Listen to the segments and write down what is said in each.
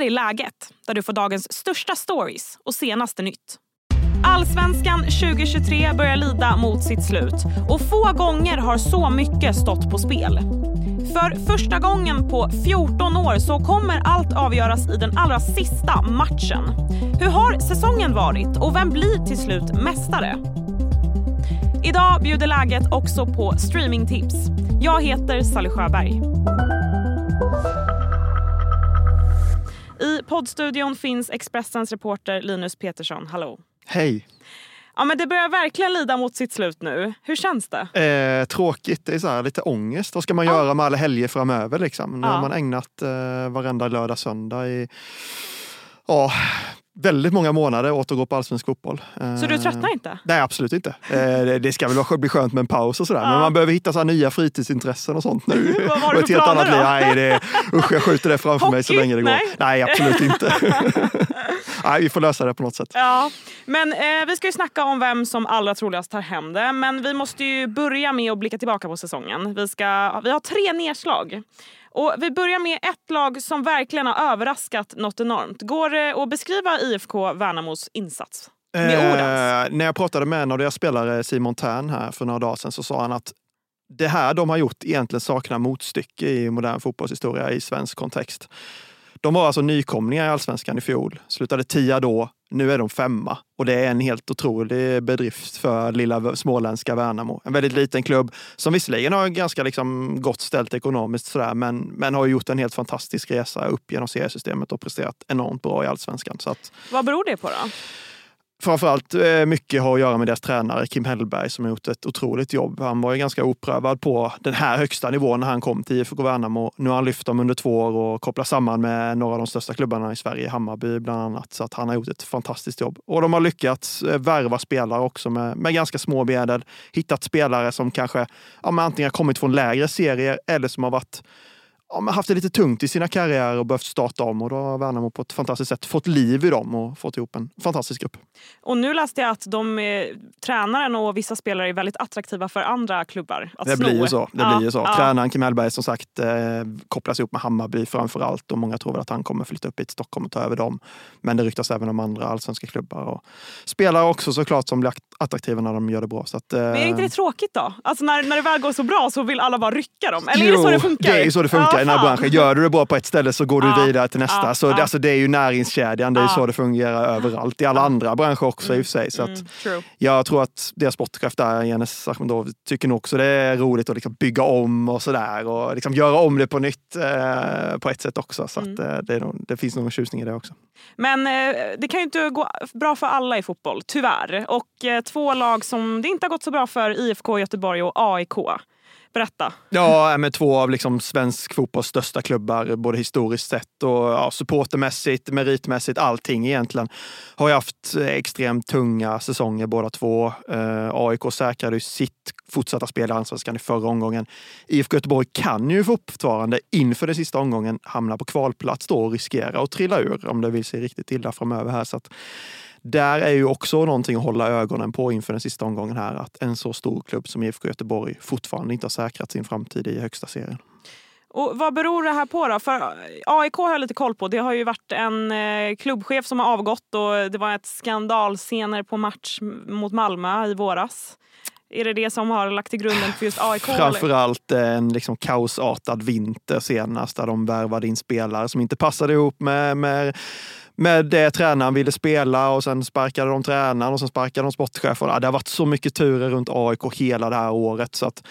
här är läget, där du får dagens största stories och senaste nytt. Allsvenskan 2023 börjar lida mot sitt slut och få gånger har så mycket stått på spel. För första gången på 14 år så kommer allt avgöras i den allra sista matchen. Hur har säsongen varit och vem blir till slut mästare? Idag bjuder läget också på streamingtips. Jag heter Sally Sjöberg. Poddstudion finns Expressens reporter Linus Petersson. Hallå. Hej. Ja, men det börjar verkligen lida mot sitt slut nu. Hur känns det? Eh, tråkigt, det är så här, lite ångest. Vad ska man ja. göra med alla helger framöver? Liksom? Nu har man ägnat eh, varenda lördag söndag i ja, väldigt många månader åt att gå på allsvensk fotboll. Så du tröttnar inte? Nej, absolut inte. Eh, det ska väl bli skönt med en paus och sådär. Ja. Men man behöver hitta så nya fritidsintressen och sånt nu. Vad har du för planer då? Nej, det, usch, jag skjuter det framför Hockey? mig så länge det går. Nej, Nej absolut inte. Nej, vi får lösa det på något sätt. Ja, men eh, vi ska ju snacka om vem som allra troligast tar hem det. Men vi måste ju börja med att blicka tillbaka på säsongen. Vi, ska, vi har tre nedslag. Och vi börjar med ett lag som verkligen har överraskat något enormt. Går det att beskriva IFK Värnamos insats? Med eh, ord När jag pratade med en av deras spelare, Simon Tern, här för några dagar sedan så sa han att det här de har gjort egentligen saknar motstycke i modern fotbollshistoria i svensk kontext. De var alltså nykomlingar i allsvenskan i fjol, slutade tia då, nu är de femma. Och det är en helt otrolig bedrift för lilla småländska Värnamo. En väldigt liten klubb som visserligen har ganska liksom gott ställt ekonomiskt sådär, men, men har gjort en helt fantastisk resa upp genom seriesystemet och presterat enormt bra i allsvenskan. Så att, Vad beror det på då? Framförallt eh, mycket har att göra med deras tränare Kim Hellberg som har gjort ett otroligt jobb. Han var ju ganska oprövad på den här högsta nivån när han kom till IFK Värnamo. Nu har han lyft dem under två år och kopplat samman med några av de största klubbarna i Sverige, Hammarby bland annat. Så att han har gjort ett fantastiskt jobb. Och de har lyckats eh, värva spelare också med, med ganska små medel. Hittat spelare som kanske ja, antingen har kommit från lägre serier eller som har varit ja, haft det lite tungt i sina karriärer och behövt starta om. Och då har Värnamo på ett fantastiskt sätt fått liv i dem och fått ihop en fantastisk grupp. Och nu läste jag att de, eh, tränaren och vissa spelare är väldigt attraktiva för andra klubbar att Det sno. blir ju så. Det ja, blir ju så. Ja. Tränaren Kim Hellberg som sagt eh, kopplas ihop med Hammarby framför allt och många tror väl att han kommer flytta upp hit till Stockholm och ta över dem. Men det ryktas även om andra allsvenska klubbar. Och spelare också såklart som blir attraktiva när de gör det bra. Så att, eh... Men är inte det tråkigt då? Alltså när, när det väl går så bra så vill alla bara rycka dem? Eller jo, är det så det funkar? det är så det funkar i den här branschen. Gör du det bra på ett ställe så går du ja. vidare till nästa. Ja. Så det, alltså, det är ju näringskedjan, det är ja. så det fungerar överallt. I alla andra branscher också mm. i och för sig. Så att mm. jag tror att deras sportchef där, Janis Ahmedov, tycker nog också det är roligt att liksom bygga om och sådär. Och liksom göra om det på nytt eh, på ett sätt också. Så mm. att, eh, det, nog, det, finns nog en tjusning i det också. Men eh, det kan ju inte gå bra för alla i fotboll, tyvärr. Och eh, två lag som det inte har gått så bra för, IFK Göteborg och AIK. Berätta. Ja, äh, med två av liksom svensk fotbolls största klubbar, både historiskt sett och ja, supportermässigt, meritmässigt, allting egentligen. Har ju haft eh, extremt tunga säsonger båda två. Eh, AIK säkrade ju sitt fortsatta spel i Allsvenskan i förra omgången. IFK Göteborg kan ju fortfarande inför den sista omgången hamna på kvalplats då och riskera att trilla ur om det vill sig riktigt illa framöver här. Så att där är ju också någonting att hålla ögonen på inför den sista omgången här. Att en så stor klubb som IFK Göteborg fortfarande inte har säkrat sin framtid i högsta serien. Och vad beror det här på då? För AIK har jag lite koll på. Det har ju varit en eh, klubbchef som har avgått och det var ett skandalscener på match mot Malmö i våras. Är det det som har lagt till grunden för just AIK? Framförallt en liksom kaosartad vinter senast där de värvade in spelare som inte passade ihop med, med med det tränaren ville spela och sen sparkade de tränaren och sen sparkade de sportchefen. Det har varit så mycket turer runt AIK hela det här året. Så att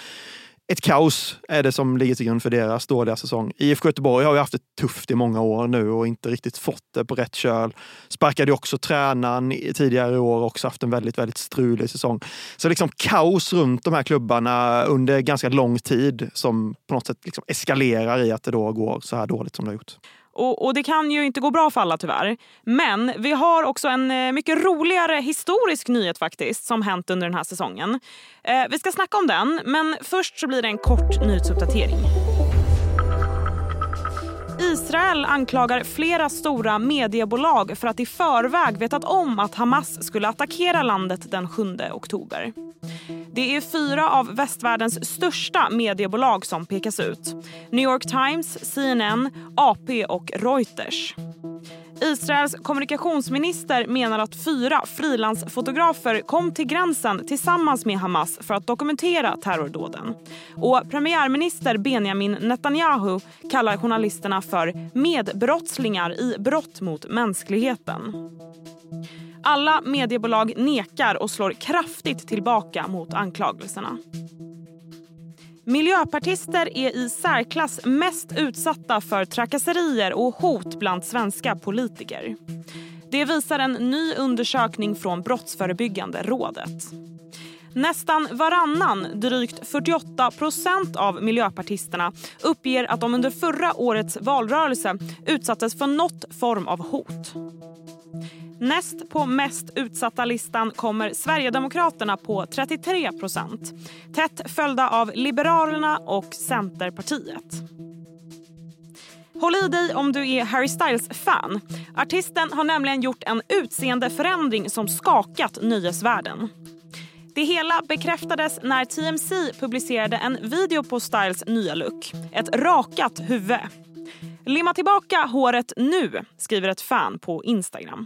ett kaos är det som ligger till grund för deras dåliga säsong. IFK Göteborg har ju haft det tufft i många år nu och inte riktigt fått det på rätt köl. Sparkade också tränaren tidigare i år och också haft en väldigt, väldigt strulig säsong. Så liksom kaos runt de här klubbarna under ganska lång tid som på något sätt liksom eskalerar i att det då går så här dåligt som det har gjort. Och, och, det kan ju inte gå bra för alla tyvärr. Men vi har också en eh, mycket roligare historisk nyhet faktiskt som hänt under den här säsongen. Eh, vi ska snacka om den, men först så blir det en kort nyhetsuppdatering. Israel anklagar flera stora mediebolag för att i förväg vetat om att Hamas skulle attackera landet den 7 oktober. Det är fyra av västvärldens största mediebolag som pekas ut. New York Times, CNN, AP och Reuters. Israels kommunikationsminister menar att fyra frilansfotografer kom till gränsen tillsammans med Hamas för att dokumentera terrordåden. Och premiärminister Benjamin Netanyahu kallar journalisterna för medbrottslingar i brott mot mänskligheten. Alla mediebolag nekar och slår kraftigt tillbaka mot anklagelserna. Miljöpartister är i särklass mest utsatta för trakasserier och hot bland svenska politiker. Det visar en ny undersökning från Brottsförebyggande rådet. Nästan varannan, drygt 48 procent av miljöpartisterna uppger att de under förra årets valrörelse utsattes för något form av hot. Näst på mest utsatta-listan kommer Sverigedemokraterna på 33 procent. Tätt följda av Liberalerna och Centerpartiet. Håll i dig om du är Harry Styles-fan. Artisten har nämligen gjort en utseendeförändring som skakat nöjesvärlden. Det hela bekräftades när TMC publicerade en video på Styles nya look. Ett rakat huvud. Limma tillbaka håret nu, skriver ett fan på Instagram.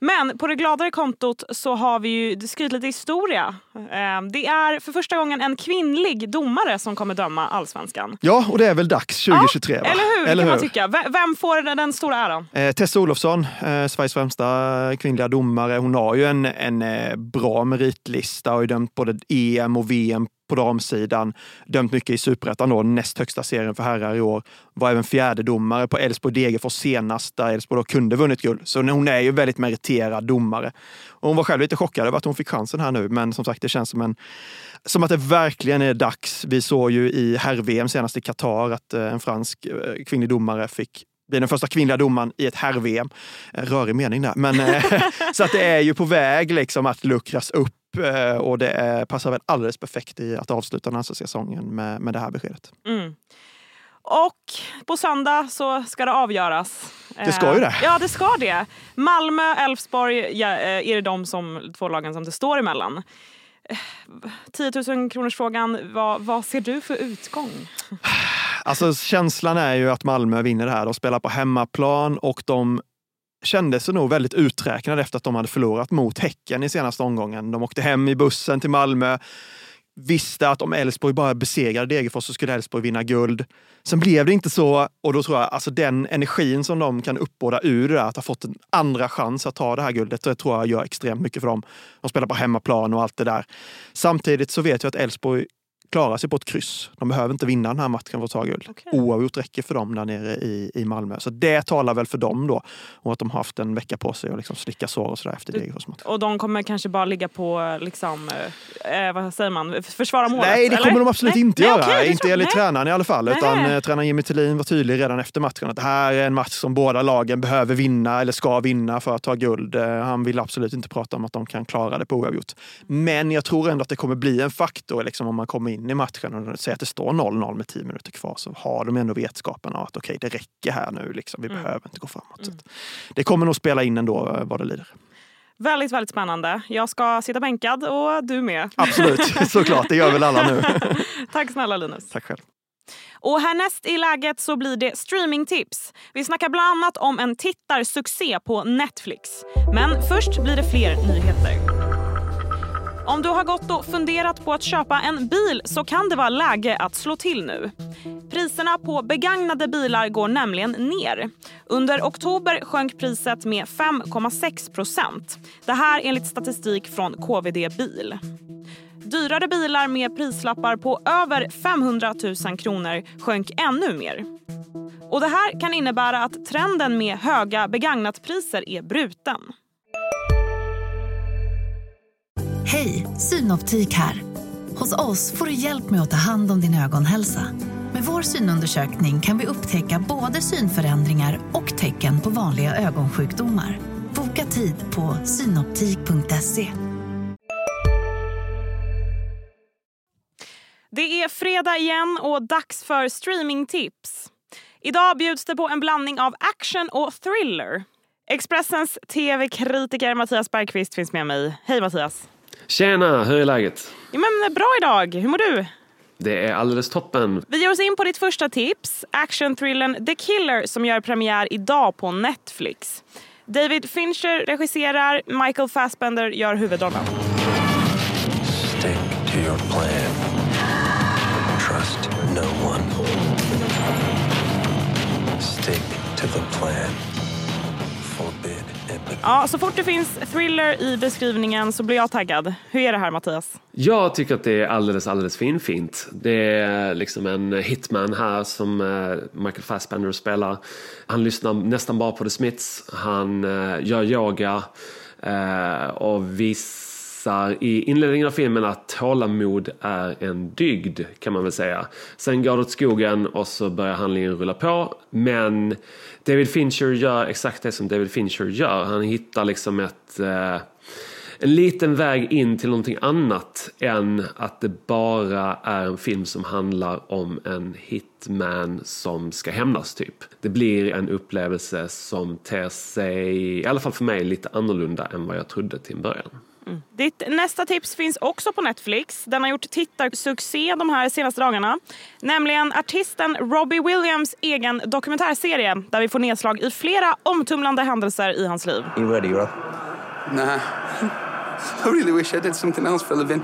Men på det gladare kontot så har vi ju skrivit lite historia. Ehm, det är för första gången en kvinnlig domare som kommer döma allsvenskan. Ja, och det är väl dags 2023? Ja, eller hur, eller kan hur? man tycka. Vem får den stora äran? Eh, Tessa Olofsson, eh, Sveriges främsta kvinnliga domare. Hon har ju en, en eh, bra meritlista och har ju dömt både EM och VM på damsidan. Dömt mycket i superettan då, näst högsta serien för herrar i år. Var även fjärde domare på Elfsborg Degerfors senast, där Elfsborg då kunde vunnit guld. Så hon är ju väldigt meriterad domare. Och hon var själv lite chockad över att hon fick chansen här nu, men som sagt, det känns som en som att det verkligen är dags. Vi såg ju i herr-VM senast i Qatar att eh, en fransk eh, kvinnlig domare fick bli den första kvinnliga domaren i ett herr-VM. Rörig mening där. Men, eh, så att det är ju på väg liksom att luckras upp och det är, passar väl alldeles perfekt i att avsluta den här säsongen med, med det här beskedet. Mm. Och på söndag så ska det avgöras. Det ska ju det. Eh, Ja, det ska det. Malmö, Elfsborg ja, eh, är det de som, två lagen som det står emellan. Eh, 10 000 kronors frågan, vad, vad ser du för utgång? Alltså känslan är ju att Malmö vinner det här. De spelar på hemmaplan och de kände sig nog väldigt uträknade efter att de hade förlorat mot Häcken i senaste omgången. De åkte hem i bussen till Malmö, visste att om Elfsborg bara besegrade Degerfors så skulle Elfsborg vinna guld. Sen blev det inte så och då tror jag alltså den energin som de kan uppbåda ur det där, att ha fått en andra chans att ta det här guldet, det tror jag gör extremt mycket för dem. De spelar på hemmaplan och allt det där. Samtidigt så vet jag att Elfsborg klarar sig på ett kryss. De behöver inte vinna den här matchen för att ta guld. Okej. Oavgjort räcker för dem där nere i, i Malmö. Så det talar väl för dem då. Och att de har haft en vecka på sig att liksom slicka sår och sådär efter Degerfors-matchen. Och de kommer kanske bara ligga på, liksom, eh, eh, vad säger man, försvara målet? Nej, det eller? kommer de absolut Nej, inte nej, göra. det inte enligt tränaren i alla fall. Utan Nej. eh, tränaren Jimmy Tillin var tydlig redan efter matchen att det här är en match som båda lagen behöver vinna eller ska vinna för att ta guld. Eh, Han vill absolut inte prata om att de kan klara det på oavgjort. Men jag tror ändå att det kommer bli en faktor liksom, om man kommer in i matchen och säger att det står 0-0 med 10 minuter kvar så har de ändå vetskapen av att okej, det räcker här nu. Liksom. Vi Mm. behöver inte gå framåt. Att det kommer nog spela in ändå eh, vad det lider. Väldigt, väldigt spännande. Jag ska sitta bänkad och du med. Absolut, såklart. Det gör väl alla nu. Tack snälla Linus. Tack själv. Och härnäst i läget så blir det streamingtips. Vi snackar bland annat om en tittarsuccé på Netflix. Men först blir det fler nyheter. Om du har gått och funderat på att köpa en bil så kan det vara läge att slå till nu. Priserna på begagnade bilar går nämligen ner. Under oktober sjönk priset med 5,6 procent. Det här enligt statistik från KVD Bil. Dyrare bilar med prislappar på över 500 000 kronor sjönk ännu mer. Och Det här kan innebära att trenden med höga begagnatpriser är bruten. Hej, Synoptik här. Hos oss får du hjälp med att ta hand om din ögonhälsa. Med vår synundersökning kan vi upptäcka både synförändringar och tecken på vanliga ögonsjukdomar. Boka tid på synoptik.se. Det är fredag igen och dags för streamingtips. Idag bjuds det på en blandning av action och thriller. Expressens tv-kritiker Mattias Bergqvist finns med mig. Hej Mattias! Tjena, hur är läget? Ja, men bra idag. Hur mår du? Det är alldeles toppen. Vi ger oss in på ditt första tips, actionthrillern The Killer som gör premiär idag på Netflix. David Fincher regisserar, Michael Fassbender gör huvudrollen. Ja, så fort det finns thriller i beskrivningen så blir jag taggad. Hur är det här Mattias? Jag tycker att det är alldeles, alldeles finfint. Det är liksom en hitman här som eh, Michael Fassbender spelar. Han lyssnar nästan bara på The Smiths. Han eh, gör yoga eh, och och visar i inledningen av filmen att tålamod är en dygd kan man väl säga. Sen går det åt skogen och så börjar handlingen rulla på. Men David Fincher gör exakt det som David Fincher gör. Han hittar liksom ett eh, en liten väg in till någonting annat än att det bara är en film som handlar om en hitman som ska hämnas typ. Det blir en upplevelse som ter sig, i alla fall för mig, lite annorlunda än vad jag trodde till en början. Ditt nästa tips finns också på Netflix. Den har gjort tittarsuccé de här senaste dagarna. Nämligen artisten Robbie Williams egen dokumentärserie där vi får nedslag i flera omtumlande händelser i hans liv. You ready, Rob? Nah. I really wish I did something else for a living.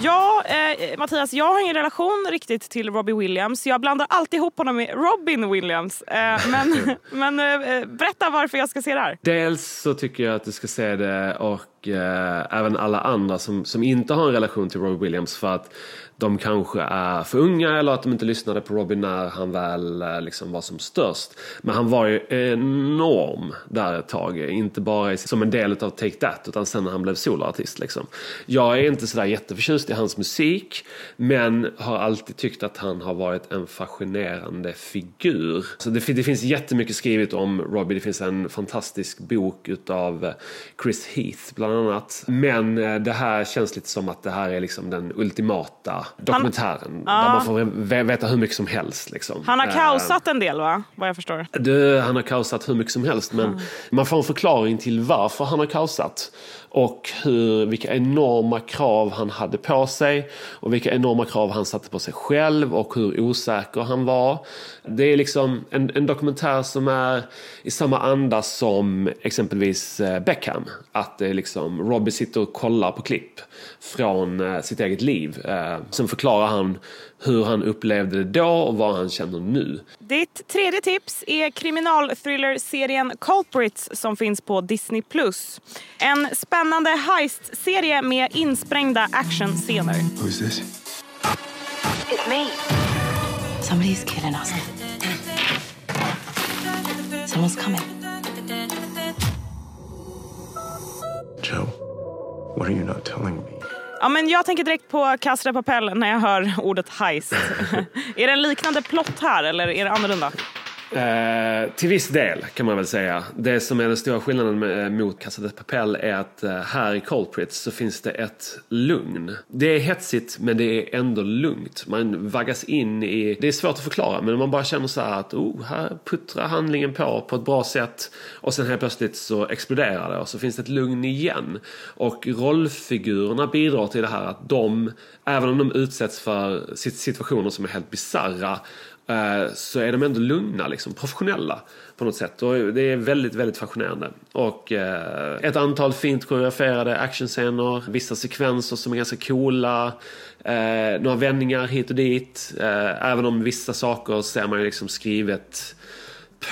Ja, eh, Mattias, jag har ingen relation riktigt till Robbie Williams. Jag blandar alltid ihop honom med Robin Williams. Eh, men men eh, berätta varför jag ska se det här. Dels så tycker jag att du ska se det och eh, även alla andra som, som inte har en relation till Robbie Williams för att de kanske är för unga eller att de inte lyssnade på Robbie när han väl eh, liksom var som störst. Men han var ju enorm där ett tag, inte bara som en del av Take That utan sen när han blev soloartist. Liksom. Jag är inte sådär jätteförtjust i hans musik men har alltid tyckt att han har varit en fascinerande figur. Så det, det finns jättemycket skrivet om Robbie. Det finns en fantastisk bok utav eh, Chris Heath bland annat. Men eh, det här känns lite som att det här är liksom den ultimata dokumentären. Där man får ve- veta hur mycket som helst. Liksom. Han har Eh, kaosat en del, va? Vad jag förstår. du, han har kaosat hur mycket som helst men man får en förklaring till varför han har kaosat. Och hur, vilka enorma krav han hade på sig och vilka enorma krav han satte på sig själv och hur osäker han var. Det är liksom en, en dokumentär som är i samma anda som exempelvis eh, Beckham. Att det är liksom, Robbie sitter och kollar på klipp från eh, sitt eget liv. Eh, sen förklarar han hur han upplevde det då och vad han känner nu. Ditt tredje tips är kriminalthriller-serien Culprits som finns på Disney+. En spännande heist-serie med insprängda actionscener. Who's this? It's me. Somebody's killing us. Someone's coming. Joe, what are you not telling me? Ja, men jag tänker direkt på Casa de Papel när jag hör ordet heist. är det en liknande plott här eller är det annorlunda? Eh, till viss del kan man väl säga. Det som är den stora skillnaden med, eh, mot Casa de Papel är att eh, här i Culprits så finns det ett lugn. Det är hetsigt men det är ändå lugnt. Man vaggas in i, det är svårt att förklara men man bara känner så här att oh, här puttrar handlingen på på ett bra sätt och sen helt plötsligt så exploderar det och så finns det ett lugn igen. Och rollfigurerna bidrar till det här att de, även om de utsätts för situationer som är helt bizarra Eh, så är de ändå lugna, liksom, professionella på något sätt. Och det är väldigt, väldigt fascinerande. Och eh, ett antal fint koreograferade actionscener, vissa sekvenser som är ganska coola, eh, några vändningar hit och dit. Eh, även om vissa saker ser man ju liksom skrivet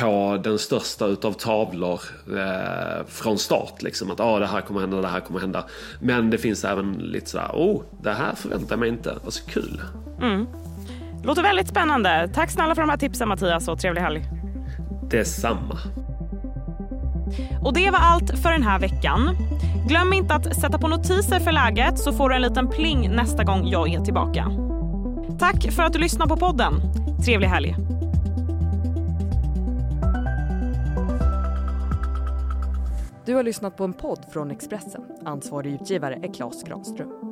på den största utav tavlor eh, från start. Liksom. Att ah, det här kommer hända, det här kommer hända. Men det finns även lite sådär, oh, det här förväntar jag mig inte. Vad så kul. Mm. Låter väldigt spännande. Tack snälla för de här tipsen Mattias och trevlig helg. Detsamma. Och det var allt för den här veckan. Glöm inte att sätta på notiser för läget så får du en liten pling nästa gång jag är tillbaka. Tack för att du lyssnar på podden. Trevlig helg. Du har lyssnat på en podd från Expressen. Ansvarig utgivare är Klas Granström.